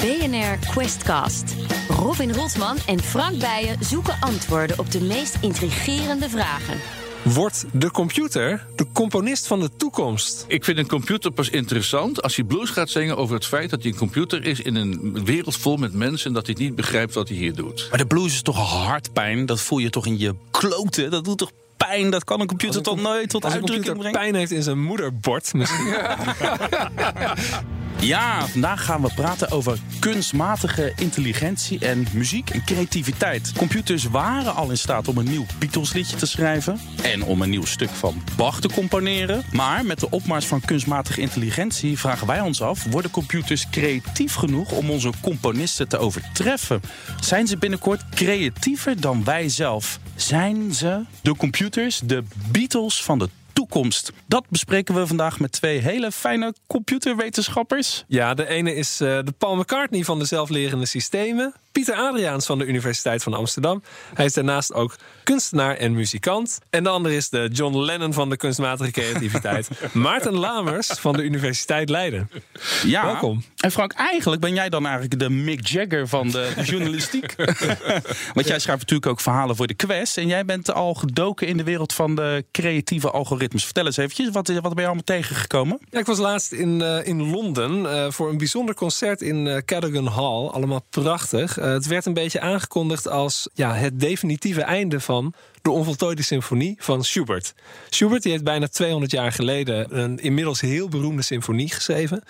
BNR Questcast. Robin Rotman en Frank Bijen zoeken antwoorden op de meest intrigerende vragen. Wordt de computer de componist van de toekomst? Ik vind een computer pas interessant als hij blues gaat zingen over het feit dat hij een computer is in een wereld vol met mensen en dat hij niet begrijpt wat hij hier doet. Maar de blues is toch hartpijn? Dat voel je toch in je kloten? Dat doet toch pijn? Dat kan een computer toch nooit tot Als een uitdrukking computer brengen? pijn heeft in zijn moederbord misschien. Ja, vandaag gaan we praten over kunstmatige intelligentie en muziek en creativiteit. Computers waren al in staat om een nieuw Beatles liedje te schrijven en om een nieuw stuk van Bach te componeren. Maar met de opmars van kunstmatige intelligentie vragen wij ons af: worden computers creatief genoeg om onze componisten te overtreffen? Zijn ze binnenkort creatiever dan wij zelf? Zijn ze de computers de Beatles van de toekomst? Dat bespreken we vandaag met twee hele fijne computerwetenschappers. Ja, de ene is eh, de Paul McCartney van de zelflerende systemen. Pieter Adriaans van de Universiteit van Amsterdam. Hij is daarnaast ook kunstenaar en muzikant. En de andere is de John Lennon van de kunstmatige creativiteit. Maarten Lamers van de Universiteit Leiden. Ja. Welkom. En Frank, eigenlijk ben jij dan eigenlijk de Mick Jagger van de journalistiek. Want jij schrijft natuurlijk ook verhalen voor de Quest. En jij bent al gedoken in de wereld van de creatieve algoritmes. Vertel eens eventjes, wat, wat ben je allemaal tegengekomen? Ja, ik was laatst in, eh, in Londen eh, voor een bijzonder concert in eh Cadogan Hall. Allemaal prachtig. Eh, het werd een beetje aangekondigd als ja, het definitieve einde van de onvoltooide symfonie van Schubert. Schubert die heeft bijna 200 jaar geleden een inmiddels heel beroemde symfonie geschreven.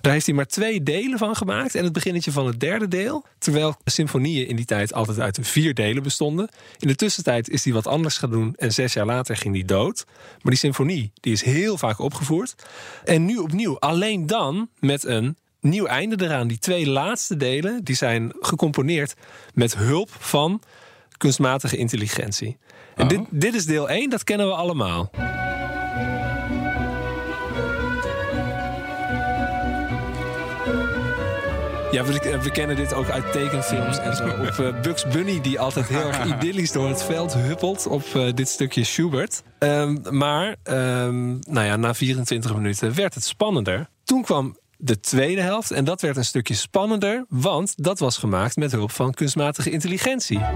Daar heeft hij maar twee delen van gemaakt en het beginnetje van het derde deel. Terwijl symfonieën in die tijd altijd uit vier delen bestonden. In de tussentijd is hij wat anders gaan doen en zes jaar later ging hij dood. Maar die symfonie die is heel vaak opgevoerd. En nu opnieuw, alleen dan met een nieuw einde eraan. Die twee laatste delen die zijn gecomponeerd met hulp van kunstmatige intelligentie. En dit, dit is deel 1, dat kennen we allemaal. Ja, we, we kennen dit ook uit tekenfilms en zo. Op eh, Bugs Bunny, die altijd heel erg idyllisch door het veld huppelt op eh, dit stukje Schubert. Ehm, maar ehm, nou ja, na 24 minuten werd het spannender. Toen kwam de tweede helft en dat werd een stukje spannender, want dat was gemaakt met hulp van kunstmatige intelligentie. Nou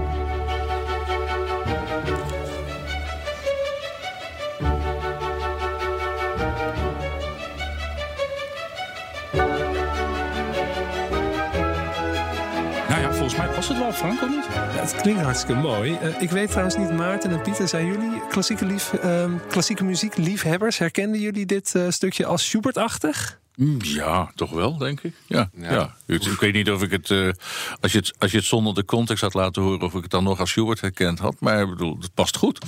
ja, volgens mij past het wel, Frank, of niet? Ja, het klinkt hartstikke mooi. Eh, ik weet trouwens niet, Maarten en Pieter, zijn jullie klassieke, lief, ehm, klassieke muziekliefhebbers? Herkenden jullie dit eh, stukje als Schubert-achtig? Mm, Ja, toch wel, denk ik. Ja, ja. Ik, ik weet niet of ik het, eh, als, je het, als je het zonder de context had laten horen, of ik het dan nog als Schubert herkend had. Maar ik bedoel, het past goed.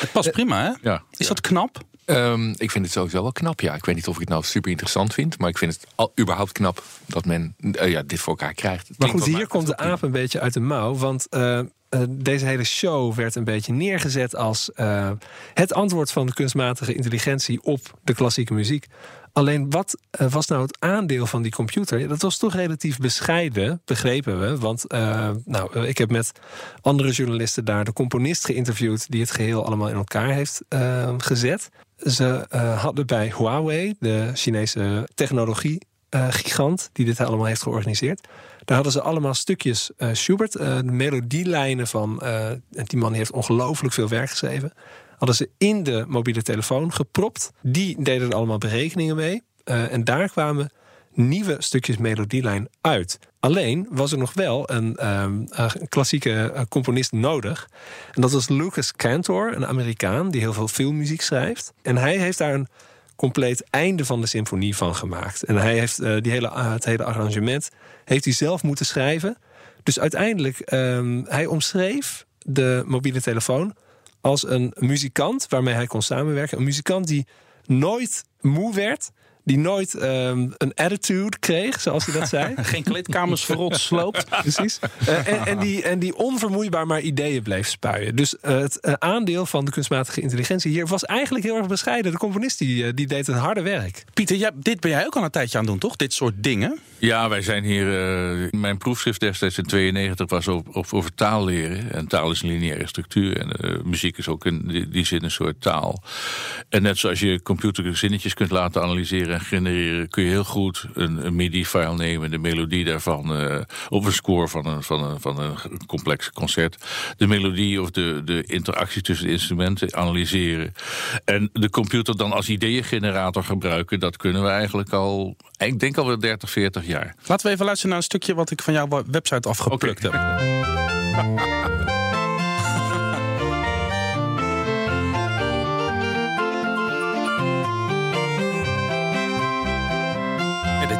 Het past prima, hè? Ja. Is dat knap? Ehm, ik vind het sowieso wel knap, ja. Ik weet niet of ik het nou super interessant vind, maar ik vind het al, überhaupt knap dat men eh, ja, dit voor elkaar krijgt. Het Maar goed, hier komt de aap een beetje uit de mouw. Want eh, eh, deze hele show werd een beetje neergezet als eh, het antwoord van de kunstmatige intelligentie op de klassieke muziek. Alleen wat eh, was nou het aandeel van die computer? Dat was toch relatief bescheiden, begrepen we. Want eh, nou, eh, ik heb met andere journalisten daar de componist geïnterviewd die het geheel allemaal in elkaar heeft gezet. Ze hadden bij Huawei, de Chinese technologie gigant die dit allemaal heeft georganiseerd. Daar hadden ze allemaal stukjes eh, Schubert, melodielijnen van. die man heeft ongelooflijk veel werk geschreven. Hadden ze in de mobiele telefoon gepropt. Die deden er allemaal berekeningen mee. Eh, en daar kwamen nieuwe stukjes melodielijn uit. Alleen was er nog wel een, ehm, een klassieke eh, componist nodig. En dat was Lucas Cantor, een Amerikaan die heel veel filmmuziek schrijft. En hij heeft daar een compleet einde van de symfonie van gemaakt. En hij heeft eh, die hele, het hele arrangement heeft hij zelf moeten schrijven. Dus uiteindelijk, ehm, hij omschreef de mobiele telefoon als een muzikant waarmee hij kon samenwerken. Een muzikant die nooit moe werd. Die nooit ehm, een attitude kreeg, zoals hij dat zei. Geen kleedkamers verrot sloopt. Precies. Eh, en, en, die, en die onvermoeibaar maar ideeën bleef spuien. Dus eh, het eh, aandeel van de kunstmatige intelligentie hier was eigenlijk heel erg bescheiden. De componist die, die deed het harde werk. Pieter, jij, dit ben jij ook al een tijdje aan het doen, toch? Dit soort dingen. Ja, wij zijn hier. Uh, mijn proefschrift destijds in 92 was over, over taal leren. En taal is een lineaire structuur. En uh, muziek is ook in die, die, zin een soort taal. En net zoals je computer zinnetjes kunt laten analyseren en genereren, kun je heel goed een, MIDI-file nemen, de melodie daarvan, uh, of een score van een, van, een, van een complex concert. De melodie of de, de interactie tussen de instrumenten analyseren. En de computer dan als ideeëngenerator gebruiken, dat kunnen we eigenlijk al, ik denk al wel 30, 40 jaar. Laten we even luisteren naar een stukje wat ik van jouw website afgeplukt okay. heb.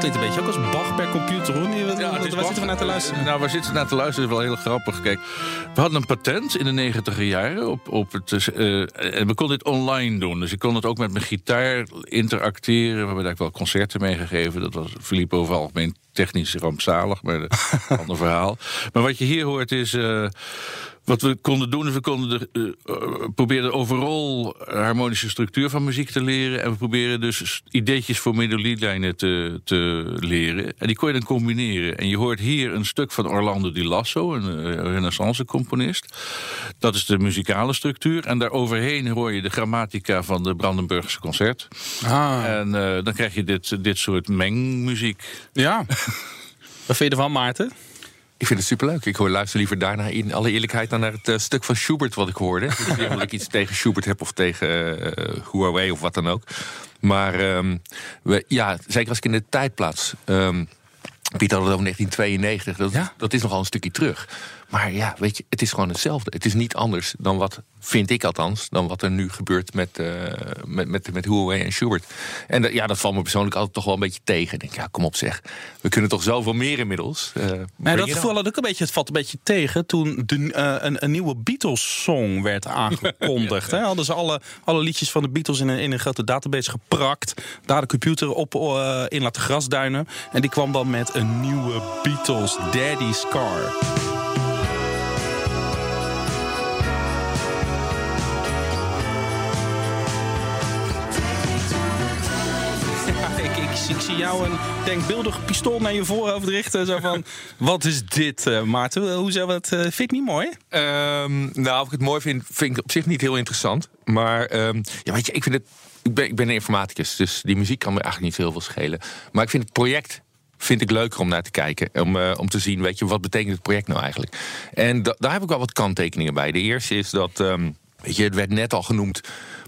klinkt een beetje ook als Bach per computer. Hoor. Ja, waar zitten we naar te luisteren? Nou, waar zitten we naar te luisteren is wel heel grappig. Kijk, we hadden een patent in de negentiger jaren op, op het. Uh, en we konden dit online doen. Dus ik kon het ook met mijn gitaar interacteren. We hebben daar wel concerten mee gegeven. Dat was Filippo over algemeen technisch rampzalig, maar een ander verhaal. Maar wat je hier hoort is. Uh, wat we konden doen, is we konden de, uh, probeerden overal harmonische structuur van muziek te leren. En we proberen dus ideetjes voor melodielijnen te, te leren. En die kon je dan combineren. En je hoort hier een stuk van Orlando Di Lasso, een uh, renaissance componist. Dat is de muzikale structuur. En daar overheen hoor je de grammatica van de Brandenburgse concert. Ah. En uh, dan krijg je dit, dit soort mengmuziek. Ja. Wat vind je ervan, Maarten? Ik vind het superleuk. Ik hoor, luister liever daarna in alle eerlijkheid dan naar het uh, stuk van Schubert wat ik hoorde. Ik weet niet ik iets tegen Schubert heb of tegen uh, Huawei of wat dan ook. Maar um, we, ja, zeker als ik in de tijd plaats. Um, Piet had het over 1992. Dat, ja? dat is nogal een stukje terug. Maar ja, weet je, het is gewoon hetzelfde. Het is niet anders dan wat, vind ik althans, dan wat er nu gebeurt met, uh, met, met, met Huawei en Schubert. En ja, dat valt me persoonlijk altijd toch wel een beetje tegen. Ik denk, ja, kom op zeg. We kunnen toch zoveel meer inmiddels. Uh, maar dat gevoel had ook een beetje, het valt een beetje tegen toen de, uh, een, een, nieuwe Beatles-song werd aangekondigd. ja. Hadden ze alle, alle liedjes van de Beatles in een, in een grote database geprakt. Daar de computer op in laten grasduinen. En die kwam dan met een nieuwe Beatles, Daddy's Car. Ik zie jou een denkbeeldig pistool naar je voorhoofd richten. Zo van, wat is dit, uh, Maarten? Hoe zou het, uh, vind je niet mooi? Um, nou, of ik het mooi vind, vind ik op zich niet heel interessant. Maar um, ja, weet je, ik vind het... Ik ben, ik ben een informaticus, dus die muziek kan me eigenlijk niet heel veel schelen. Maar ik vind het project vind ik leuker om naar te kijken. Om, uh, om te zien, weet je, wat betekent het project nou eigenlijk? En daar heb ik wel wat kanttekeningen bij. De eerste is dat, um, weet je, het werd net al genoemd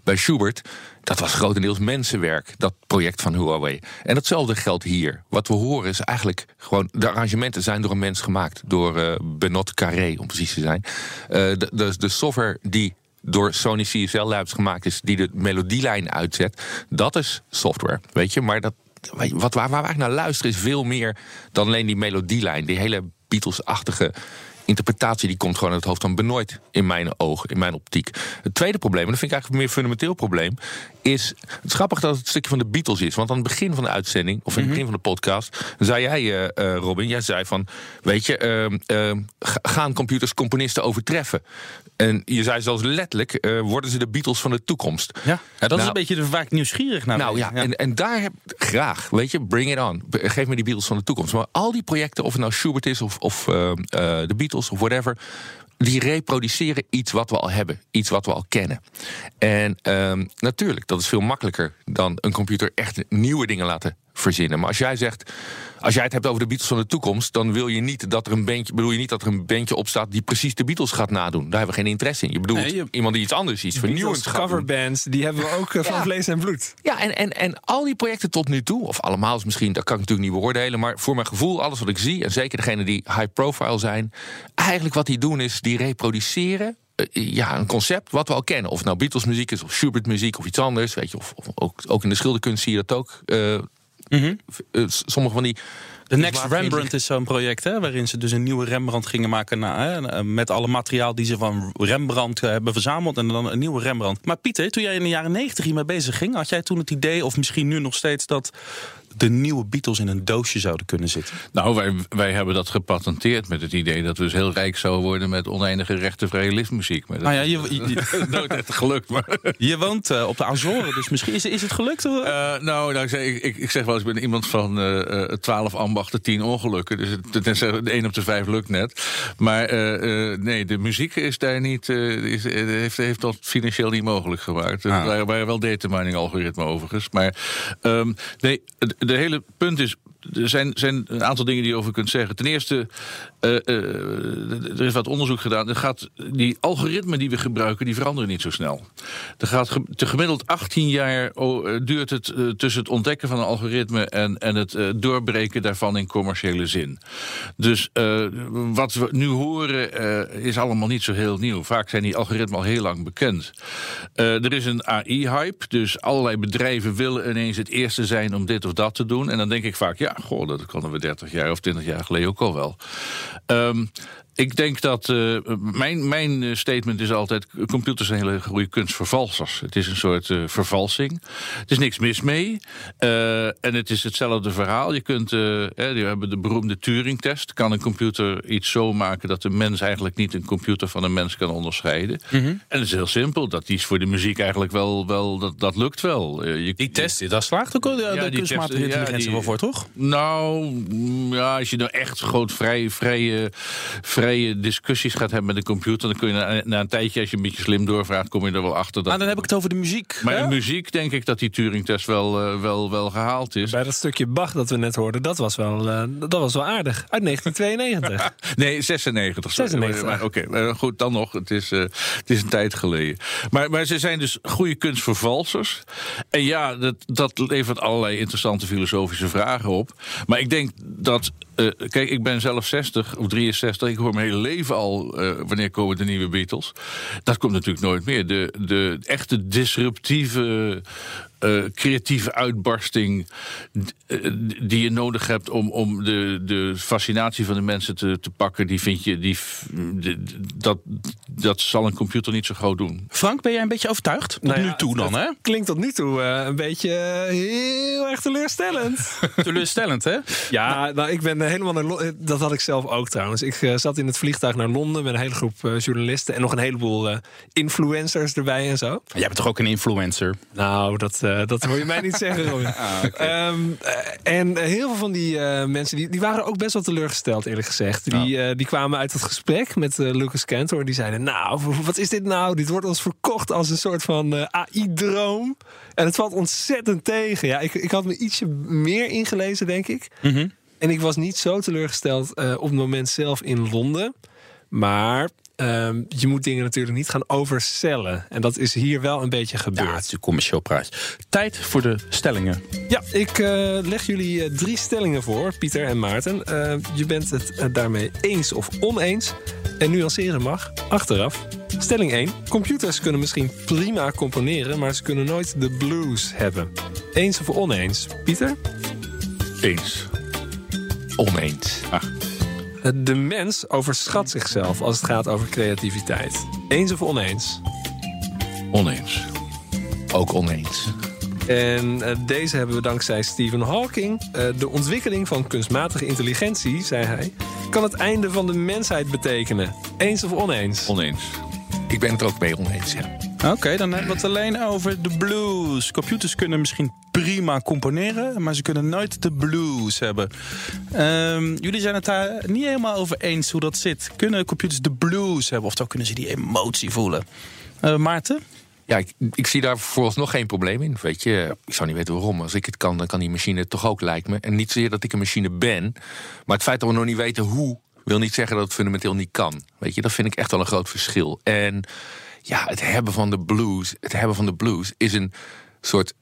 bij Schubert. Dat was grotendeels mensenwerk, dat project van Huawei. En datzelfde geldt hier. Wat we horen is eigenlijk gewoon... de arrangementen zijn door een mens gemaakt. Door uh, Benot Carré, om precies te zijn. Uh, de, de, de software die door Sony CSL Labs gemaakt is... die de melodielijn uitzet, dat is software, weet je. Maar dat, wat, waar, waar we eigenlijk naar luisteren is veel meer dan alleen die melodielijn. Die hele Beatles-achtige interpretatie die komt gewoon uit het hoofd van Benoit in mijn ogen, in mijn optiek. Het tweede probleem, en dat vind ik eigenlijk een meer fundamenteel probleem, is het is grappig dat het een stukje van de Beatles is. Want aan het begin van de uitzending, of in het mhm. begin van de podcast, zei jij, uh, Robin, jij zei van, weet je, uh, gaan computers componisten overtreffen? En je zei zelfs letterlijk, worden ze de Beatles van de toekomst? Ja, ja dat is nou- een beetje de, waar ik nieuwsgierig naar Nou ja, En, en daar heb graag, weet je, bring it on. Geef me die Beatles van de toekomst. Maar al die projecten, of het nou Schubert is of, of de Beatles of whatever die reproduceren iets wat we al hebben, iets wat we al kennen. En um, natuurlijk, dat is veel makkelijker dan een computer echt nieuwe dingen laten verzinnen. Maar als jij zegt, als jij het hebt over de Beatles van de toekomst, dan wil je niet dat er een bandje, bedoel je niet dat er een bandje opstaat die precies de Beatles gaat nadoen. Daar hebben we geen interesse in. Je bedoelt iemand die iets anders, iets vernieuwends gaat coverbands, die hebben we ook eh, van vlees en bloed. Ja, en, en, en al die projecten tot nu toe, of allemaal is misschien, dat kan ik natuurlijk niet beoordelen, maar voor mijn gevoel, alles wat ik zie, en zeker degene die high profile zijn, eigenlijk wat die doen is, die reproduceren eh, ja, een concept wat we al kennen. Of nou Beatles muziek is, of Schubert muziek, of iets anders. Weet je, of, of ook, ook in de schilderkunst zie je dat ook. Uh, Mm sommige van die. De Next Rembrandt is zo'n project hè, waarin ze dus een nieuwe Rembrandt gingen maken. hè, eh, met alle materiaal die ze van Rembrandt eh, hebben verzameld. En dan een nieuwe Rembrandt. Maar Pieter, toen jij in de jaren negentig hiermee bezig ging, had jij toen het idee, of misschien nu nog steeds, dat de nieuwe Beatles in een doosje zouden kunnen zitten? Nou, wij, wij hebben dat gepatenteerd met het idee dat we dus heel rijk zouden worden met oneindige rechtenvrije liftmuziek. Maar dat Nou ja, je, is je, nooit echt gelukt. Maar, je woont eh, op de Azoren, dus misschien is, is het gelukt? Of? Eh, nou, nou ik, zeg, ik, ik- zeg wel eens, ik ben iemand van eh, 12 ambachten, 10 ongelukken. Dus het, de 1 op de 5 lukt net. Maar nee, de muziek is daar niet, is, heeft, heeft dat financieel niet mogelijk gemaakt. Ah. waren, waren wel data mining algoritmen overigens. Maar ehm, nee, de hele punt is. Er zijn, zijn een aantal dingen die je over kunt zeggen. Ten eerste, eh, eh, er is wat onderzoek gedaan. Er gaat, die algoritmen die we gebruiken, die veranderen niet zo snel. Er gaat te gemiddeld 18 jaar eh, duurt het tussen het ontdekken van een algoritme en, en het doorbreken daarvan in commerciële zin. Dus wat we nu horen is allemaal niet zo heel nieuw. Vaak zijn die algoritmen al heel lang bekend. Er is een AI-hype, dus allerlei bedrijven willen ineens het eerste zijn om dit of dat te doen. En dan denk ik vaak, ja, goh, dat konden we 30 jaar of 20 jaar geleden ook al wel. Ehm, ik denk dat eh, mijn, mijn eh, statement is altijd: computers zijn hele goede kunstvervalsers. Het is een soort eh, vervalsing. Er is niks mis mee. En het is hetzelfde verhaal. Je kunt, eh, we hebben de beroemde Turing-test. Kan een computer iets zo maken dat de mens eigenlijk niet een computer van een mens kan onderscheiden? En het is heel simpel. Dat is voor de muziek eigenlijk wel, wel dat, dat lukt wel. Je, Die test, daar slaagt ook al de, Ja, de die kunstmatige test, ja, intelligentie die- wel voor, toch? Nou, mm, ja, als je nou echt groot vrij, vrije, vrije discussies gaat hebben met een computer, dan kun je na, na een tijdje, als je een beetje slim doorvraagt, kom je er wel achter. Dat, Maar dan heb ik het over de muziek. maar hè? in muziek denk ik dat die Turing-test wel, eh, wel, wel gehaald is. Bij dat stukje Bach dat we net hoorden, dat was wel, eh, dat was wel aardig. Uit 1992. Nee, 96. sorry. 96. Maar, Oké, maar goed, dan nog. Het is, eh, het is een tijd geleden. Maar, maar ze zijn dus goede kunstvervalsers. En ja, dat, dat levert allerlei interessante filosofische vragen op. Maar ik denk dat. Eh, kijk, ik ben zelf 60 of 63. Ik hoor mijn hele leven al. eh, wanneer komen de nieuwe Beatles? Dat komt natuurlijk nooit meer. De, de echte disruptieve. Eh, creatieve uitbarsting eh, die je nodig hebt om, om de, de fascinatie van de mensen te, te pakken, die vind je, die, de- dat, dat zal een computer niet zo gauw doen. Frank, ben jij een beetje overtuigd? Tot Nou ja, nu toe dan, hè? Klinkt tot nu toe eh, een beetje heel erg teleurstellend. Teleurstellend, hè? Ja, nou, ik ben helemaal naar Dat had ik zelf ook trouwens. Ik zat in het vliegtuig naar Londen met een hele groep journalisten en nog een heleboel eh, influencers erbij en zo. Jij bent toch ook een influencer? Nou, dat, eh, dat hoor je mij niet zeggen, Robin. Ehm, eh, en heel veel van die eh, mensen die, die waren ook best wel teleurgesteld, eerlijk gezegd. Die, die kwamen uit het gesprek met Lucas Cantor. En die zeiden: Nou, wat is dit nou? Dit wordt ons verkocht als een soort van AI-droom. En het valt ontzettend tegen. Ja, ik, ik had me ietsje meer ingelezen, denk ik. En ik was niet zo teleurgesteld op het moment zelf in Londen. Maar ehm, je moet dingen natuurlijk niet gaan overcellen. En dat is hier wel een beetje gebeurd. Ja, het is een commercieel prijs. Tijd voor de stellingen. Ja, ik eh, leg jullie eh, drie stellingen voor, Pieter en Maarten. Eh, je bent het daarmee eens of oneens. En nuanceren mag, achteraf. Stelling 1. Computers kunnen misschien prima componeren, maar ze kunnen nooit de blues hebben. Eens of oneens? Pieter? Eens. Oneens. Eh, De mens overschat zichzelf als het gaat over creativiteit. Eens of oneens? Oneens. Ook oneens. En eh, deze hebben we dankzij Stephen Hawking. Eh, de ontwikkeling van kunstmatige intelligentie, zei hij, kan het einde van de mensheid betekenen. Eens of oneens? Oneens. Ik ben het er ook mee oneens, ja. Oké, dan hebben we het alleen over de blues. Computers kunnen misschien prima componeren, maar ze kunnen nooit de blues hebben. Ehm, jullie zijn het daar niet helemaal over eens hoe dat zit. Kunnen computers de blues hebben, oftewel kunnen ze die emotie voelen? Eh, Maarten? Ja, ik, ik zie daar vooralsnog geen probleem in. Weet je, ik zou niet weten waarom. Als ik het kan, dan kan die machine het toch ook, lijkt me. En niet zozeer dat ik een machine ben. Maar het feit dat we nog niet weten hoe, wil niet zeggen dat het fundamenteel niet kan. Weet je, dat vind ik echt wel een groot verschil. En ja, het hebben van de blues, het hebben van de blues is een soort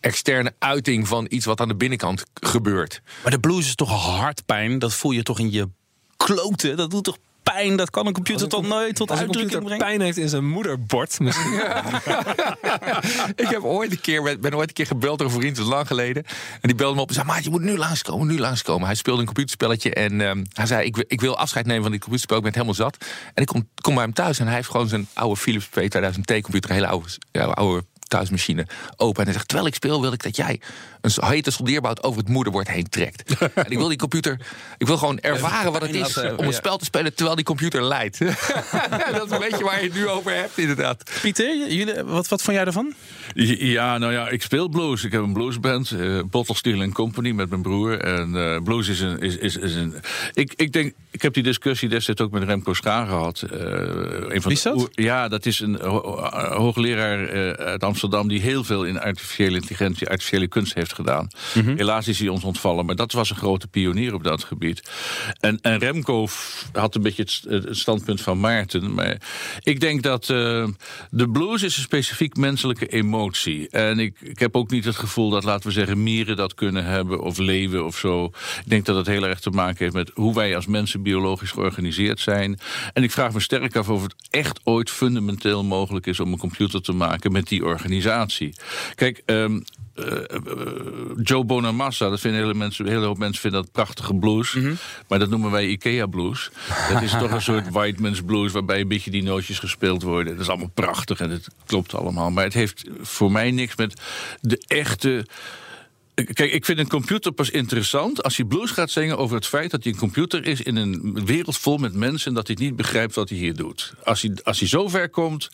externe uiting van iets wat aan de binnenkant gebeurt. Maar de blues is toch hartpijn? Dat voel je toch in je kloten? Dat doet toch pijn? Dat kan een computer toch nooit tot Als een uitdrukking computer brengen? pijn heeft in zijn moederbord misschien. ik heb ooit een keer, ben ooit een keer gebeld door een vriend, dat is lang geleden. En die belde me op en zei: Maat, je moet nu langskomen, nu langskomen. Hij speelde een computerspelletje en ehm, hij zei: ik, wil- ik wil afscheid nemen van dit computerspel, ik ben het helemaal zat. En ik kom, kom bij hem thuis en hij heeft gewoon zijn oude Philips P2000T-computer, een hele oude, ja, oude thuismachine open. En hij zegt, terwijl ik speel wil ik dat jij een hete soldeerbout over het moederbord heen trekt. en ik wil die computer, ik wil gewoon ervaren wat het is om een spel te spelen terwijl die computer leidt. dat is een beetje waar je het nu over hebt, inderdaad. Pieter, jullie, wat, wat vond jij ervan? Ja, nou ja, ik speel blues. Ik heb een bluesband, uh, Bottle Steel Company, met mijn broer. En uh, blues is een... Is, is, is een ik, ik denk, ik heb die discussie destijds ook met Remco Schaar gehad. Uh, een van Wie is dat? Ja, dat is een hoogleraar uit Amsterdam... die heel veel in artificiële intelligentie, artificiële kunst heeft gedaan. Mm -hmm. Helaas is hij ons ontvallen, maar dat was een grote pionier op dat gebied. En, en Remco had een beetje het, het, standpunt van Maarten. Maar ik denk dat de blues is een specifiek menselijke emotie. En ik, ik heb ook niet het gevoel dat, laten we zeggen, mieren dat kunnen hebben... of leeuwen of zo. Ik denk dat het heel erg te maken heeft met hoe wij als mensen biologisch georganiseerd zijn. En ik vraag me sterk af of het echt ooit fundamenteel mogelijk is... om een computer te maken met die organisatie. Kijk, um, uh, Joe Bonamassa, dat vinden hele, mensen, hele hoop mensen vinden dat prachtige blues. Mm -hmm. Maar dat noemen wij Ikea blues. Dat is toch een soort white man's blues waarbij een beetje die nootjes gespeeld worden. Dat is allemaal prachtig en het klopt allemaal. Maar het heeft voor mij niks met de echte Kijk, ik vind een computer pas interessant als hij blues gaat zingen over het feit dat hij een computer is in een wereld vol met mensen en dat hij niet begrijpt wat hij hier doet. Als hij, als hij zo ver komt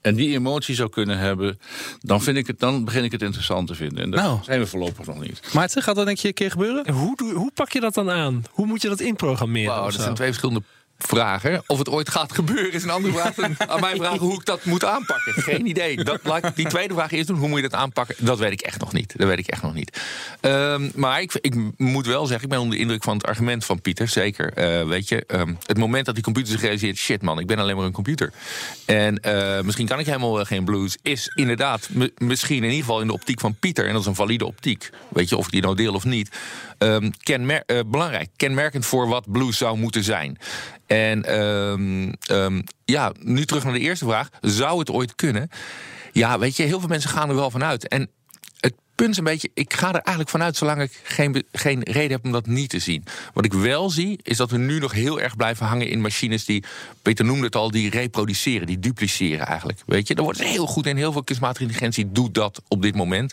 en die emotie zou kunnen hebben, dan, vind ik het, dan begin ik het interessant te vinden. En dat nou. zijn we voorlopig nog niet. Maarten, gaat dat denk je een keer gebeuren? En hoe, hoe pak je dat dan aan? Hoe moet je dat inprogrammeren? Wow, dat zijn twee verschillende vragen. Of het ooit gaat gebeuren is een andere vraag dan aan mij vragen hoe ik dat moet aanpakken. Geen idee. Dat, laat die tweede vraag eerst doen. Hoe moet je dat aanpakken? Dat weet ik echt nog niet. Dat weet ik echt nog niet. Um, maar ik, ik, moet wel zeggen, ik ben onder de indruk van het argument van Pieter. Zeker. Uh, weet je, um, het moment dat die computer zich realiseert... shit man, ik ben alleen maar een computer. En uh, misschien kan ik helemaal geen blues. Is inderdaad misschien in ieder geval in de optiek van Pieter... en dat is een valide optiek. Weet je, of ik die nou deel of niet... Um, belangrijk, kenmerkend voor wat blues zou moeten zijn. En um, um, ja, nu terug naar de eerste vraag. Zou het ooit kunnen? Ja, weet je, heel veel mensen gaan er wel vanuit. En het punt is een beetje, ik ga er eigenlijk vanuit zolang ik geen, geen reden heb om dat niet te zien. Wat ik wel zie, is dat we nu nog heel erg blijven hangen in machines die, Peter noemde het al, die reproduceren, die dupliceren eigenlijk. Weet je, daar wordt heel goed en heel veel kunstmatige intelligentie doet dat op dit moment.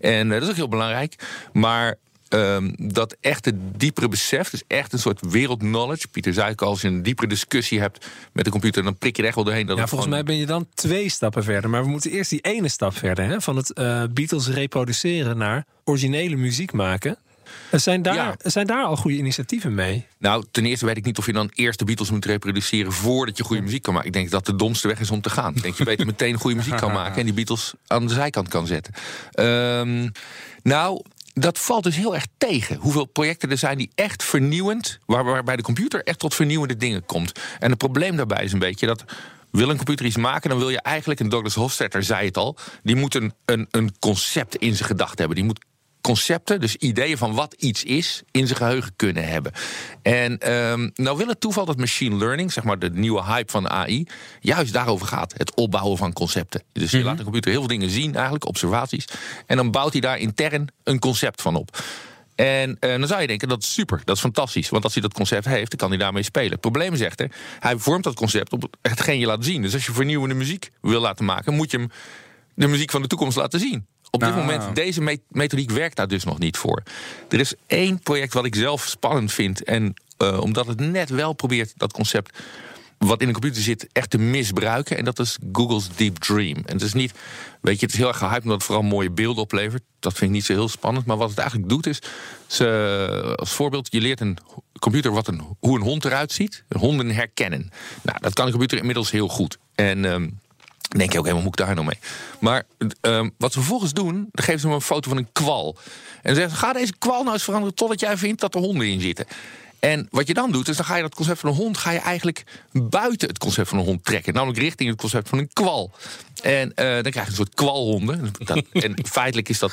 En uh, dat is ook heel belangrijk. Maar Um, dat echte diepere besef, dus echt een soort wereldknowledge. Pieter zei als je een diepere discussie hebt met de computer, dan prik je er echt wel doorheen. Dat ja, volgens mij ben je dan twee stappen verder. Maar we moeten eerst die ene stap verder, hè? van het uh, Beatles reproduceren naar originele muziek maken. Zijn daar, ja. zijn daar al goede initiatieven mee? Nou, ten eerste weet ik niet of je dan eerst de Beatles moet reproduceren voordat je goede muziek kan maken. Ik denk dat de domste weg is om te gaan. Ik denk je beter meteen goede muziek kan maken en die Beatles aan de zijkant kan zetten. Um, nou, dat valt dus heel erg tegen. Hoeveel projecten er zijn die echt vernieuwend, waar, waarbij de computer echt tot vernieuwende dingen komt. En het probleem daarbij is een beetje dat wil een computer iets maken, dan wil je eigenlijk, en Douglas Hofstadter zei het al, die moet een, een, een concept in zijn gedachten hebben. Die moet concepten, dus ideeën van wat iets is, in zijn geheugen kunnen hebben. En um, nou wil het toeval dat machine learning, zeg maar de nieuwe hype van AI, juist daarover gaat. Het opbouwen van concepten. Dus je mm -hmm. laat de computer heel veel dingen zien, eigenlijk, observaties. En dan bouwt hij daar intern een concept van op. En uh, dan zou je denken, dat is super, dat is fantastisch. Want als hij dat concept heeft, dan kan hij daarmee spelen. Het probleem is echter, hij vormt dat concept op hetgeen je laat zien. Dus als je vernieuwende muziek wil laten maken, moet je hem de muziek van de toekomst laten zien. Op dit nou. moment, deze methodiek werkt daar dus nog niet voor. Er is één project wat ik zelf spannend vind. En uh, omdat het net wel probeert dat concept wat in een computer zit echt te misbruiken. En dat is Google's Deep Dream. En het is niet, weet je, het is heel erg gehyped omdat het vooral mooie beelden oplevert. Dat vind ik niet zo heel spannend. Maar wat het eigenlijk doet is, ze, als voorbeeld, je leert een computer wat een, hoe een hond eruit ziet. Honden herkennen. Nou, dat kan een computer inmiddels heel goed. En um, denk je ook helemaal, moet ik daar nou mee? Maar uh, wat ze vervolgens doen, dan geven ze hem een foto van een kwal. En ze zeggen, ga deze kwal nou eens veranderen totdat jij vindt dat er honden in zitten. En wat je dan doet, is dan ga je dat concept van een hond... ga je eigenlijk buiten het concept van een hond trekken. Namelijk richting het concept van een kwal. En uh, dan krijg je een soort kwalhonden. Dat, en feitelijk is dat,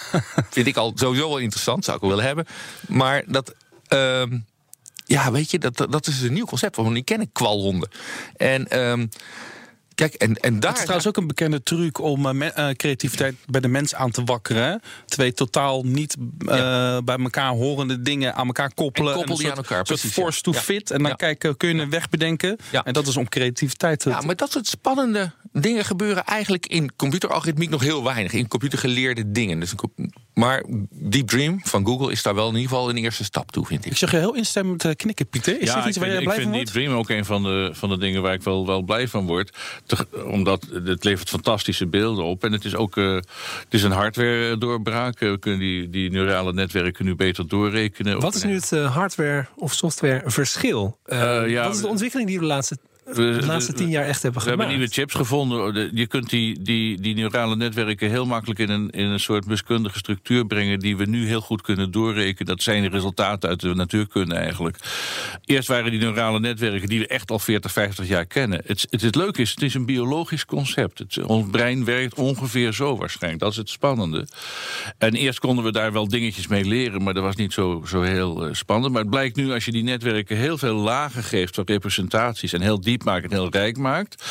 vind ik al sowieso wel interessant. Zou ik wel willen hebben. Maar dat... Uh, ja, weet je, dat, dat is een nieuw concept. Want die kennen kwalhonden. En... Kijk, en, en daar... Het is trouwens ook een bekende truc om uh, me, uh, creativiteit bij de mens aan te wakkeren. Twee totaal niet uh, ja. bij elkaar horende dingen aan elkaar koppelen. En koppel die soort, aan elkaar, precies. force to ja. fit. En dan kijken, kun je een weg bedenken. En dat is om creativiteit te... Ja, maar dat soort spannende dingen gebeuren eigenlijk in computeralgoritmiek nog heel weinig. In computergeleerde dingen. Dus maar Deep Dream van Google is daar wel in ieder geval een eerste stap toe, vind ik. Ik zeg je heel instemmend knikken, Pieter. Is ja, dit iets waar vind, je blij ik vind van Deep Dream ook een van de, van de dingen waar ik wel, wel blij van word. Te, omdat het levert fantastische beelden op. En het is ook uh, het is een hardware doorbraak. We kunnen die, die neurale netwerken nu beter doorrekenen. Wat is nu het uh, hardware of software verschil? Uh, ja, wat is de ontwikkeling die we de laatste de laatste tien jaar echt hebben we gemaakt. We hebben nieuwe chips gevonden. Je kunt die, die, die neurale netwerken heel makkelijk in een, in een soort wiskundige structuur brengen. die we nu heel goed kunnen doorrekenen. Dat zijn de resultaten uit de natuurkunde eigenlijk. Eerst waren die neurale netwerken die we echt al 40, 50 jaar kennen. Het, het, het leuke is, het is een biologisch concept. Het, ons brein werkt ongeveer zo waarschijnlijk. Dat is het spannende. En eerst konden we daar wel dingetjes mee leren, maar dat was niet zo, zo heel uh, spannend. Maar het blijkt nu, als je die netwerken heel veel lagen geeft van representaties en heel diep maakt en heel rijk maakt,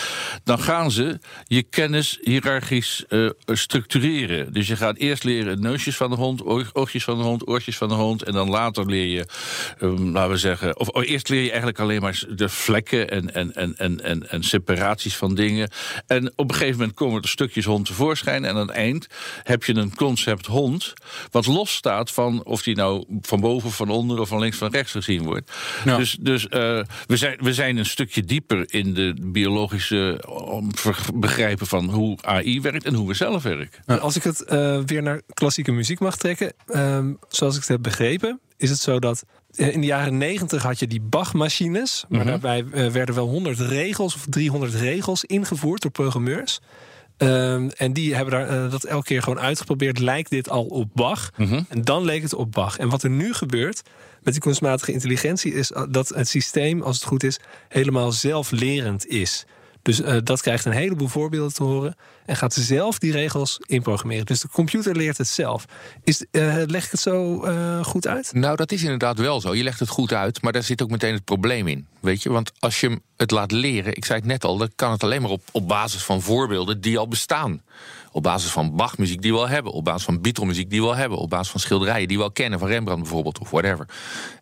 dan gaan ze je kennis hiërarchisch uh, structureren. Dus je gaat eerst leren neusjes van de hond, oogjes van de hond, oortjes van de hond, en dan later leer je, um, laten we zeggen, of eerst leer je eigenlijk alleen maar de vlekken en, en, en, en, en, en separaties van dingen. En op een gegeven moment komen er stukjes hond tevoorschijn, en aan het eind heb je een concept hond, wat los staat van of die nou van boven, van onder of van links, van rechts gezien wordt. Ja. Dus, dus uh, we, zijn, we zijn een stukje dieper in de biologische begrijpen van hoe AI werkt en hoe we zelf werken. Nou, als ik het uh, weer naar klassieke muziek mag trekken, um, zoals ik het heb begrepen, is het zo dat in de jaren negentig had je die Bach-machines, maar daarbij uh, werden wel 100 regels of 300 regels ingevoerd door programmeurs. Um, en die hebben daar, uh, dat elke keer gewoon uitgeprobeerd. Lijkt dit al op Bach? Mm-hmm. En dan leek het op Bach. En wat er nu gebeurt met die kunstmatige intelligentie is dat het systeem, als het goed is, helemaal zelflerend is. Dus uh, dat krijgt een heleboel voorbeelden te horen en gaat zelf die regels inprogrammeren. Dus de computer leert het zelf. Is, uh, leg ik het zo uh, goed uit? Nou, dat is inderdaad wel zo. Je legt het goed uit, maar daar zit ook meteen het probleem in. Weet je, want als je het laat leren, ik zei het net al, dan kan het alleen maar op, op basis van voorbeelden die al bestaan. Op basis van Bach-muziek die we al hebben. Op basis van Beatle-muziek die we al hebben. Op basis van schilderijen die we al kennen. Van Rembrandt bijvoorbeeld, of whatever.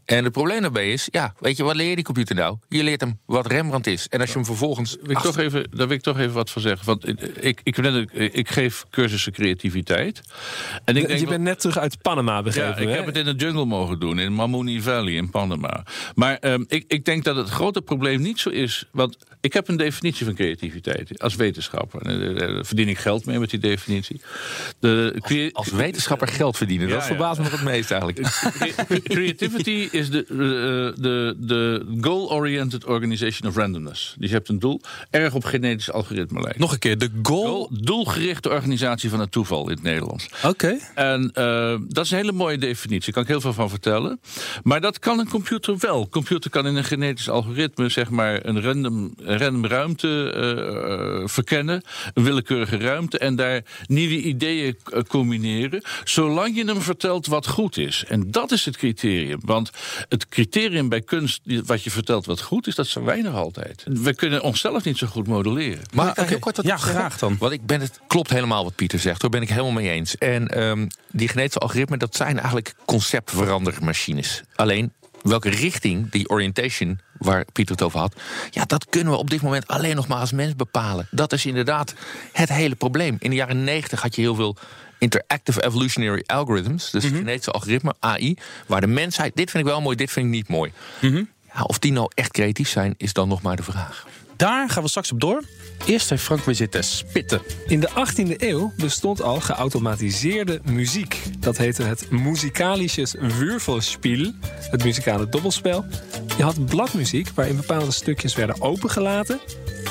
En het probleem daarbij is, ja, weet je, wat leer je die computer nou? Je leert hem wat Rembrandt is. En als je hem vervolgens... Wil ik toch even, daar wil ik toch even wat van zeggen. Want ik, ik, ik, ik geef cursussen creativiteit. En ik denk je bent net terug uit Panama, begrepen Ja, ik hè? heb het in de jungle mogen doen. In Mammooni Valley in Panama. Maar um, ik, ik denk dat het grote probleem niet zo is... Want ik heb een definitie van creativiteit als wetenschapper. Daar verdien ik geld mee met die definitie. De, als, als wetenschapper geld verdienen, ja, dat verbaast ja. me nog het meest eigenlijk. Creativity is de, de, de goal-oriented organization of randomness. Dus je hebt een doel, erg op genetisch algoritme lijkt. Nog een keer, de goal... goal doelgerichte organisatie van het toeval in het Nederlands. Oké. Okay. En uh, dat is een hele mooie definitie, daar kan ik heel veel van vertellen. Maar dat kan een computer wel. Een computer kan in een genetisch algoritme zeg maar een random, random ruimte uh, verkennen, een willekeurige ruimte, en daar nieuwe ideeën combineren, zolang je hem vertelt wat goed is. En dat is het criterium. Want het criterium bij kunst, wat je vertelt wat goed is, dat zo weinig altijd. We kunnen onszelf niet zo goed modelleren. Maar okay. heel kort ja, graag dan. Want ik ben het klopt helemaal wat Pieter zegt, daar ben ik helemaal mee eens. En um, die genetische algoritmen, dat zijn eigenlijk conceptverandermachines. Alleen welke richting, die orientation waar Pieter het over had, ja, dat kunnen we op dit moment alleen nog maar als mens bepalen. Dat is inderdaad het hele probleem. In de jaren 90 had je heel veel interactive evolutionary algorithms, dus mm-hmm. genetische algoritme, AI, waar de mensheid, dit vind ik wel mooi, dit vind ik niet mooi. Mm-hmm. Ja, of die nou echt creatief zijn, is dan nog maar de vraag. Daar gaan we straks op door. Eerst heeft Frank weer zitten spitten. In de 18e eeuw bestond al geautomatiseerde muziek. Dat heette het musikalisches Würfelspiel, het muzikale dobbelspel. Je had bladmuziek waarin bepaalde stukjes werden opengelaten.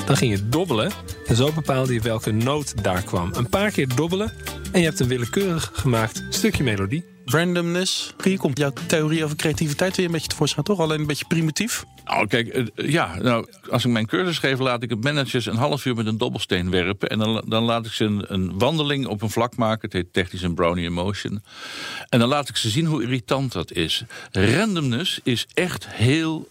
Dan ging je dobbelen en zo bepaalde je welke noot daar kwam. Een paar keer dobbelen en je hebt een willekeurig gemaakt stukje melodie. Randomness. Hier komt jouw theorie over creativiteit weer een beetje tevoorschijn, toch? Alleen een beetje primitief. Nou, kijk, ja, nou, als ik mijn cursus geef, laat ik het managers een half uur met een dobbelsteen werpen. En dan, dan laat ik ze een, een wandeling op een vlak maken. Het heet technisch een brownie emotion. En dan laat ik ze zien hoe irritant dat is. Randomness is echt heel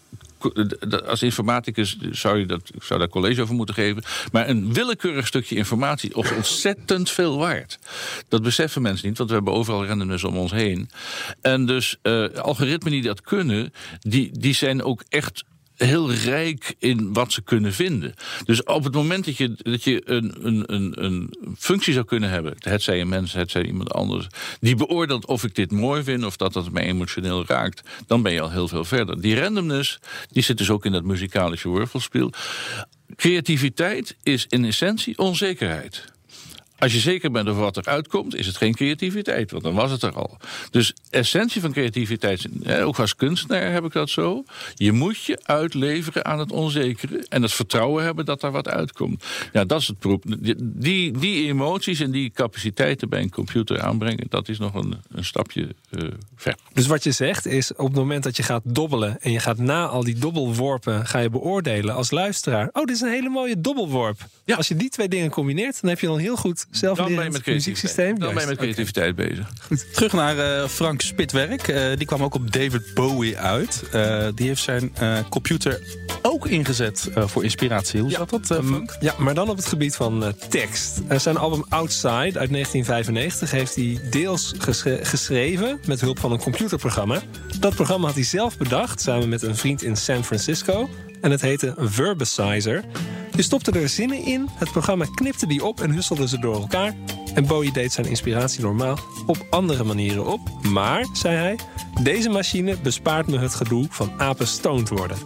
als informaticus zou je dat, zou daar college over moeten geven. Maar een willekeurig stukje informatie is ontzettend veel waard. Dat beseffen mensen niet, want we hebben overal randomness om ons heen. En dus eh, algoritmen die dat kunnen, die, die zijn ook echt heel rijk in wat ze kunnen vinden. Dus op het moment dat je, dat je een, een, een, een functie zou kunnen hebben, het zij een mens, het zij iemand anders, die beoordeelt of ik dit mooi vind of dat dat mij emotioneel raakt, dan ben je al heel veel verder. Die randomness, die zit dus ook in dat muzikalische worvelspel. Creativiteit is in essentie onzekerheid. Als je zeker bent over wat eruit komt, is het geen creativiteit, want dan was het er al. Dus essentie van creativiteit, ook als kunstenaar heb ik dat zo. Je moet je uitleveren aan het onzekere en het vertrouwen hebben dat er wat uitkomt. Ja, dat is het proef. Die, die, emoties en die capaciteiten bij een computer aanbrengen, dat is nog een, een stapje eh, ver. Dus wat je zegt is, op het moment dat je gaat dobbelen... en je gaat na al die dobbelworpen ga je beoordelen als luisteraar... oh, dit is een hele mooie dobbelworp. Ja. Als je die twee dingen combineert... dan heb je dan heel goed zelflerend muzieksysteem. dan ben je met creativiteit bezig. Goed, terug naar eh, Frank Spitwerk. Eh, die kwam ook op David Bowie uit. Eh, die heeft zijn eh, computer ook ingezet eh, voor inspiratie. Hoe zat dat, eh. Frank? Ja, maar dan op het gebied van eh, tekst. Zijn album Outside uit 1995 heeft hij deels gesche- geschreven... met hulp van een computerprogramma. Dat programma had hij zelf bedacht, samen met een vriend in San Francisco... En het heette Verbicizer. Je stopte er zinnen in, het programma knipte die op en husselde ze door elkaar. En Bowie deed zijn inspiratie normaal op andere manieren op. Maar, zei hij, deze machine bespaart me het gedoe van apen stoned worden.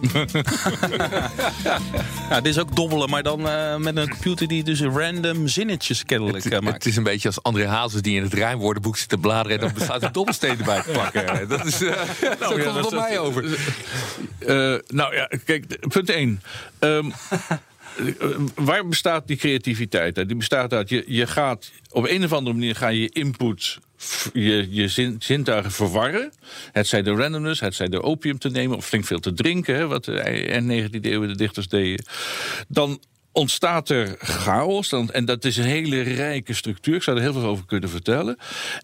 Ja, dit is ook dobbelen, maar dan eh, met een computer die dus random zinnetjes kennelijk eh, Het, maakt. het is een beetje als André Hazes die in het rijmwoordenboek zit te bladeren... en dan bestaat een dobbelsteen erbij te pakken. Dat is, eh zo ja, komt het op mij over. Eh, nou ja, kijk, punt 1. Waar bestaat die creativiteit uit? Die bestaat uit, je, je gaat op een of andere manier ga je input, je, je zin, zintuigen verwarren. Het zij de randomness, het zij de opium te nemen of flink veel te drinken, wat de en 19e eeuw de dichters deden. Dan ontstaat er chaos. En dat is een hele rijke structuur. Ik zou er heel veel over kunnen vertellen.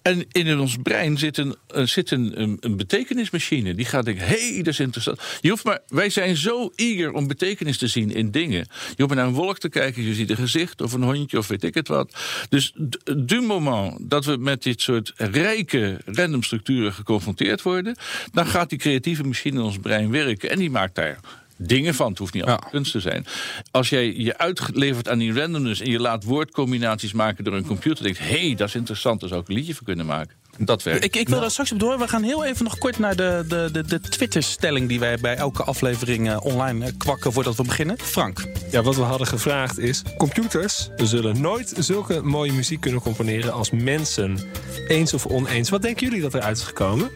En in ons brein zit een, zit een, een, betekenismachine. Die gaat denken, hé, hey, dat is interessant. Je hoeft maar, wij zijn zo eager om betekenis te zien in dingen. Je hoeft maar naar een wolk te kijken. Je ziet een gezicht of een hondje of weet ik het wat. Dus du moment dat we met dit soort rijke random structuren geconfronteerd worden... dan gaat die creatieve machine in ons brein werken. En die maakt daar dingen van. Het hoeft niet altijd kunst te zijn. Als jij je uitlevert aan die randomness en je laat woordcombinaties maken door een computer, denkt: hé, hey, dat is interessant, daar zou ik een liedje voor kunnen maken. Dat werkt. Ik, ik wil daar straks op door. We gaan heel even nog kort naar de, de, de, de Twitter-stelling die wij bij elke aflevering eh, online eh, kwakken voordat we beginnen. Frank. Ja, wat we hadden gevraagd is: computers zullen nooit zulke mooie muziek kunnen componeren als mensen. Eens of oneens. Wat denken jullie dat eruit is gekomen?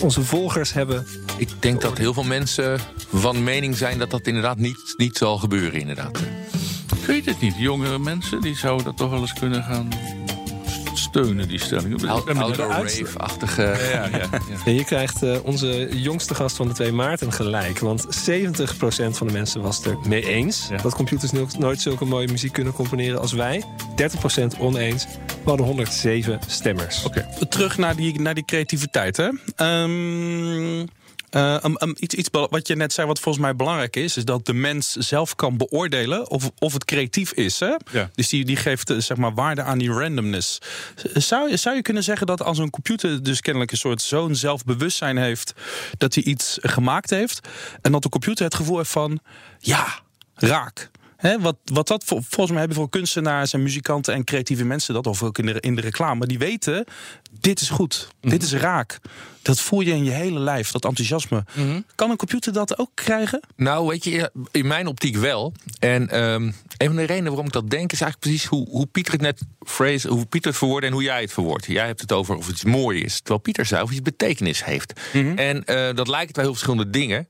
Onze volgers hebben. Ik denk dat heel veel mensen van mening zijn dat dat inderdaad niet, niet zal gebeuren. Inderdaad. Ik weet het niet. Jongere mensen die zouden dat toch wel eens kunnen gaan steunen, die stelling. Outer de uit- rave-achtige... Ja, ja, ja. En je krijgt eh, onze jongste gast van de twee Maarten gelijk. Want 70% van de mensen was het er mee eens. Ja. Dat computers no- nooit zulke mooie muziek kunnen componeren als wij. 30% oneens. We hadden 107 stemmers. Oké. Terug naar die, naar die creativiteit. Hè? Ehm, eh, um, um, iets, wat je net zei, wat volgens mij belangrijk is, is dat de mens zelf kan beoordelen of, of het creatief is. Hè? Ja. Dus die, die geeft eh, zeg maar waarde aan die randomness. Zou, je- zou je kunnen zeggen dat als een computer dus kennelijk een soort zo'n zelfbewustzijn heeft dat hij iets gemaakt heeft en dat de computer het gevoel heeft van ja, raak. Hè, wat, wat dat vol- volgens mij hebben veel kunstenaars en muzikanten en creatieve mensen dat, of ook in de, in de reclame, die weten: dit is goed, dit is raak. Dat voel je in je hele lijf, dat enthousiasme. Kan een computer dat ook krijgen? Nou, weet je, in mijn optiek wel. En ehm, een van de redenen waarom ik dat denk, is eigenlijk precies hoe, hoe Pieter het net phrase, hoe Pieter het verwoordde en hoe jij het verwoordt. Jij hebt het over of iets mooi is, terwijl Pieter zei of iets betekenis heeft. En eh, dat lijkt bij heel verschillende dingen.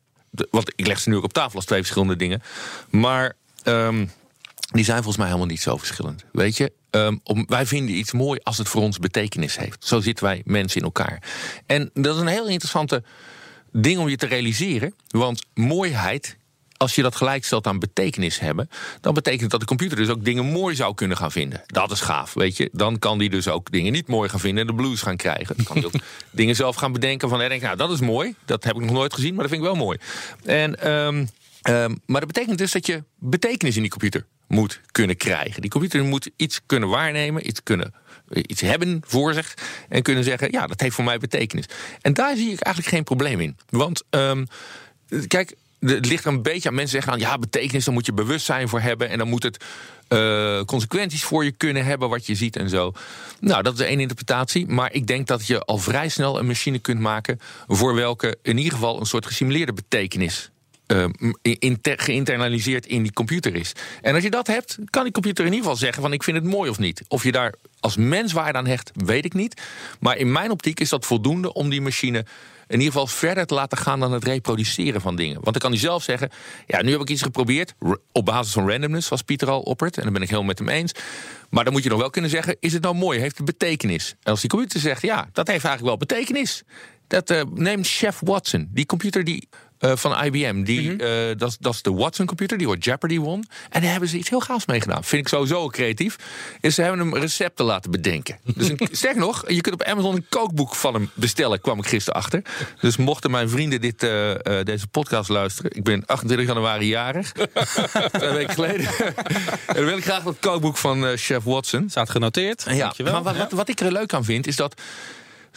Want ik leg ze nu ook op tafel als twee verschillende dingen. Maar ehm, die zijn volgens mij helemaal niet zo verschillend. Weet je, Ehm, om, wij vinden iets mooi als het voor ons betekenis heeft. Zo zitten wij mensen in elkaar. En dat is een heel interessante ding om je te realiseren. Want mooiheid als je dat gelijk stelt aan betekenis hebben, dan betekent dat de computer dus ook dingen mooi zou kunnen gaan vinden. Dat is gaaf, weet je. Dan kan die dus ook dingen niet mooi gaan vinden en de blues gaan krijgen. Dan kan hij ook dingen zelf gaan bedenken van, hij denkt, nou, dat is mooi. Dat heb ik nog nooit gezien, maar dat vind ik wel mooi. En, ehm, ehm, maar dat betekent dus dat je betekenis in die computer moet kunnen krijgen. Die computer moet iets kunnen waarnemen, iets kunnen iets hebben voor zich en kunnen zeggen: ja, dat heeft voor mij betekenis. En daar zie ik eigenlijk geen probleem in. Want ehm, kijk, het ligt een beetje aan mensen zeggen: ja, betekenis, daar moet je bewustzijn voor hebben en dan moet het. eh, consequenties voor je kunnen hebben, wat je ziet en zo. Nou, dat is één interpretatie. Maar ik denk dat je al vrij snel een machine kunt maken. voor welke in ieder geval een soort gesimuleerde betekenis inter- geïnternaliseerd in die computer is. En als je dat hebt, kan die computer in ieder geval zeggen van ik vind het mooi of niet. Of je daar als mens waarde aan hecht, weet ik niet. Maar in mijn optiek is dat voldoende om die machine in ieder geval verder te laten gaan dan het reproduceren van dingen. Want dan kan hij zelf zeggen: Ja, nu heb ik iets geprobeerd. Op basis van randomness, zoals Pieter al oppert. En daar ben ik helemaal met hem eens. Maar dan moet je nog wel kunnen zeggen: Is het nou mooi? Heeft het betekenis? En als die computer zegt: Ja, dat heeft eigenlijk wel betekenis. Dat eh, neemt Chef Watson, die computer die, eh, van IBM. Die, eh, dat, is- dat is de Watson-computer, die ooit Jeopardy won. En daar hebben ze iets heel gaafs mee gedaan. Vind ik sowieso creatief. Is ze hebben hem recepten laten bedenken. Dus een, sterker nog, je kunt op Amazon een kookboek van hem bestellen, kwam ik gisteren achter. Dus mochten mijn vrienden dit, eh, deze podcast luisteren. Ik ben 28 januari jarig. Twee weken geleden. en dan wil ik graag dat kookboek van Chef Watson. Staat genoteerd. Ja, Dankjewel. maar wat, wat, wat ik er leuk aan vind, is dat.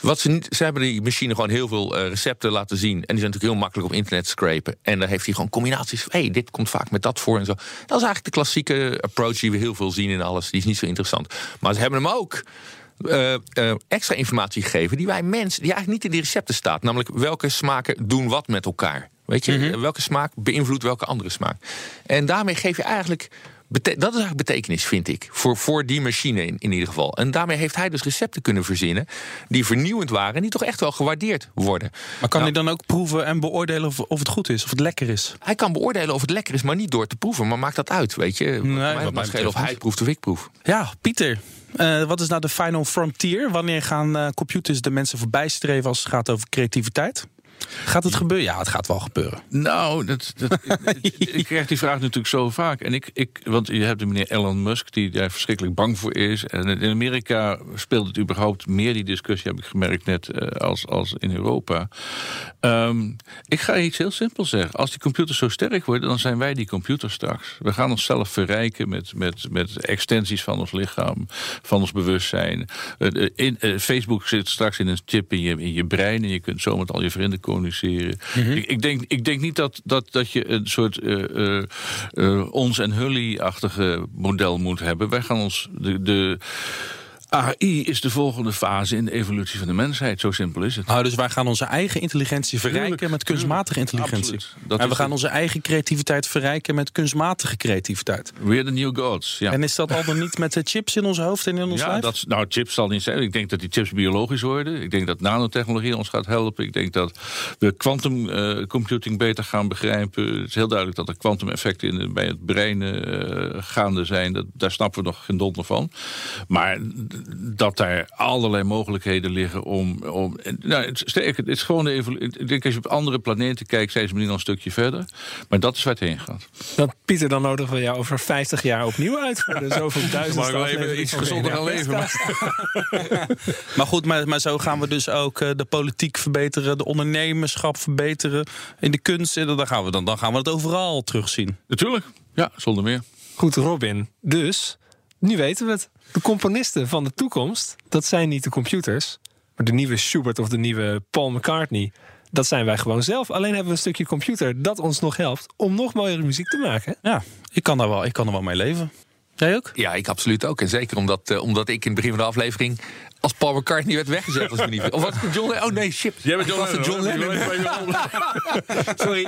Wat ze, niet- ze hebben die machine gewoon heel veel eh, recepten laten zien. En die zijn natuurlijk heel makkelijk op internet scrapen. En dan heeft hij gewoon combinaties. Hé, hey, dit komt vaak met dat voor en zo. Dat is eigenlijk de klassieke approach die we heel veel zien in alles. Die is niet zo interessant. Maar ze hebben hem ook eh, eh, extra informatie gegeven die wij mensen, die eigenlijk niet in die recepten staat. Namelijk welke smaken doen wat met elkaar. Weet je, Mhm. welke smaak beïnvloedt welke andere smaak. En daarmee geef je eigenlijk. Dat is eigenlijk betekenis, vind ik. Voor, voor die machine in, in ieder geval. En daarmee heeft hij dus recepten kunnen verzinnen. die vernieuwend waren. en die toch echt wel gewaardeerd worden. Maar kan Nou, hij dan ook proeven en beoordelen of, of het goed is, of het lekker is? hij kan beoordelen of het lekker is, maar niet door te proeven. Maar maakt dat uit, weet je? wat mij mij mag schelen betreft of hij proeft of ik proef. Ja, Pieter. eh, wat is nou de final frontier? Wanneer gaan eh, computers de mensen voorbij streven als het gaat over creativiteit? Gaat het gebeuren? Ja, het gaat wel gebeuren. Nou, dat, dat, ik krijg die vraag natuurlijk zo vaak. En ik, ik, want je hebt de meneer Elon Musk, die daar verschrikkelijk bang voor is. En in Amerika speelt het überhaupt meer die discussie, heb ik gemerkt net, eh, als, als in Europa. Ehm, ik ga iets heel simpels zeggen. Als die computers zo sterk worden, dan zijn wij die computers straks. We gaan onszelf verrijken met, met, met extensies van ons lichaam, van ons bewustzijn. Eh, in, eh, Facebook zit straks in een chip in je, in je brein en je kunt zo met al je vrienden communiceren. ik, ik, denk, ik denk niet dat, dat, dat je een soort eh, eh, eh, ons en Hully-achtige model moet hebben. Wij gaan ons de, de AI is de volgende fase in de evolutie van de mensheid. Zo simpel is het. Nou, dus wij gaan onze eigen intelligentie verrijken Tuurlijk, met kunstmatige tuurlijk. intelligentie. En we gaan het. onze eigen creativiteit verrijken met kunstmatige creativiteit. We're the new gods. Ja. En is dat al dan niet met de chips in ons hoofd en in ons Ja, lijf? dat, nou, chips zal niet zijn. Ik denk dat die chips biologisch worden. Ik denk dat nanotechnologie ons gaat helpen. Ik denk dat we quantum eh, computing beter gaan begrijpen. Het is heel duidelijk dat er quantum effecten in, bij het brein eh, gaande zijn. Dat, daar snappen we nog geen donder van. Maar dat daar allerlei mogelijkheden liggen om... om nou, het, sterker, het is gewoon de evolu- Ik denk als je op andere planeten kijkt, zijn ze misschien al een stukje verder. Maar dat is waar het heen gaat. Dat Pieter, dan nodigen we jou over 50 jaar opnieuw uit voor de zoveel duizend ik wel even iets gezonder gaan leven. maar- Maar goed, maar, maar zo gaan we dus ook eh, de politiek verbeteren, de ondernemerschap verbeteren, in de kunst. En dan gaan we, dan, dan gaan we het overal terugzien. Natuurlijk. Ja, zonder meer. Goed, Robin. Dus, nu weten we het. De componisten van de toekomst, dat zijn niet de computers. Maar de nieuwe Schubert of de nieuwe Paul McCartney, dat zijn wij gewoon zelf. Alleen hebben we een stukje computer dat ons nog helpt om nog mooiere muziek te maken. Ja, ik kan daar wel, ik kan er wel mee leven. Jij ook? Ja, ik absoluut ook. En zeker omdat, eh, omdat ik in het begin van de aflevering als Paul McCartney werd weggezet. Als niet... Of was het John Lennon? Oh nee, shit. Jij bent John Lennon. Sorry.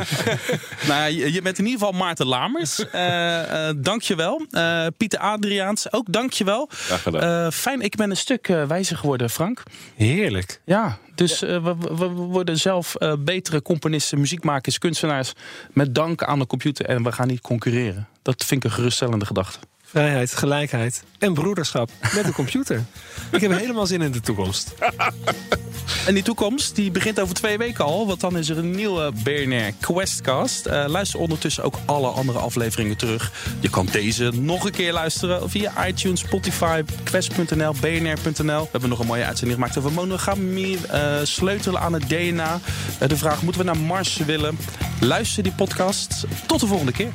Nou, je, bent in ieder geval Maarten Lamers. Eh eh dank je wel. Eh, Pieter Adriaans, ook dank je wel. Eh, fijn, ik ben een stuk eh, wijzer geworden, Frank. Heerlijk. Ja, dus we, worden zelf eh, betere componisten, muziekmakers, kunstenaars... met dank aan de computer en we gaan niet concurreren. Dat vind ik een geruststellende gedachte. Vrijheid, gelijkheid en broederschap met de computer. Ik heb helemaal zin in de toekomst. En die toekomst die begint over twee weken al. Want dan is er een nieuwe BNR Questcast. Uh, luister ondertussen ook alle andere afleveringen terug. Je kan deze nog een keer luisteren via iTunes, Spotify, quest.nl, bnr.nl. We hebben nog een mooie uitzending gemaakt over monogamie. Uh, sleutelen aan het DNA. Uh, de vraag, moeten we naar Mars willen? Luister die podcast. Tot de volgende keer.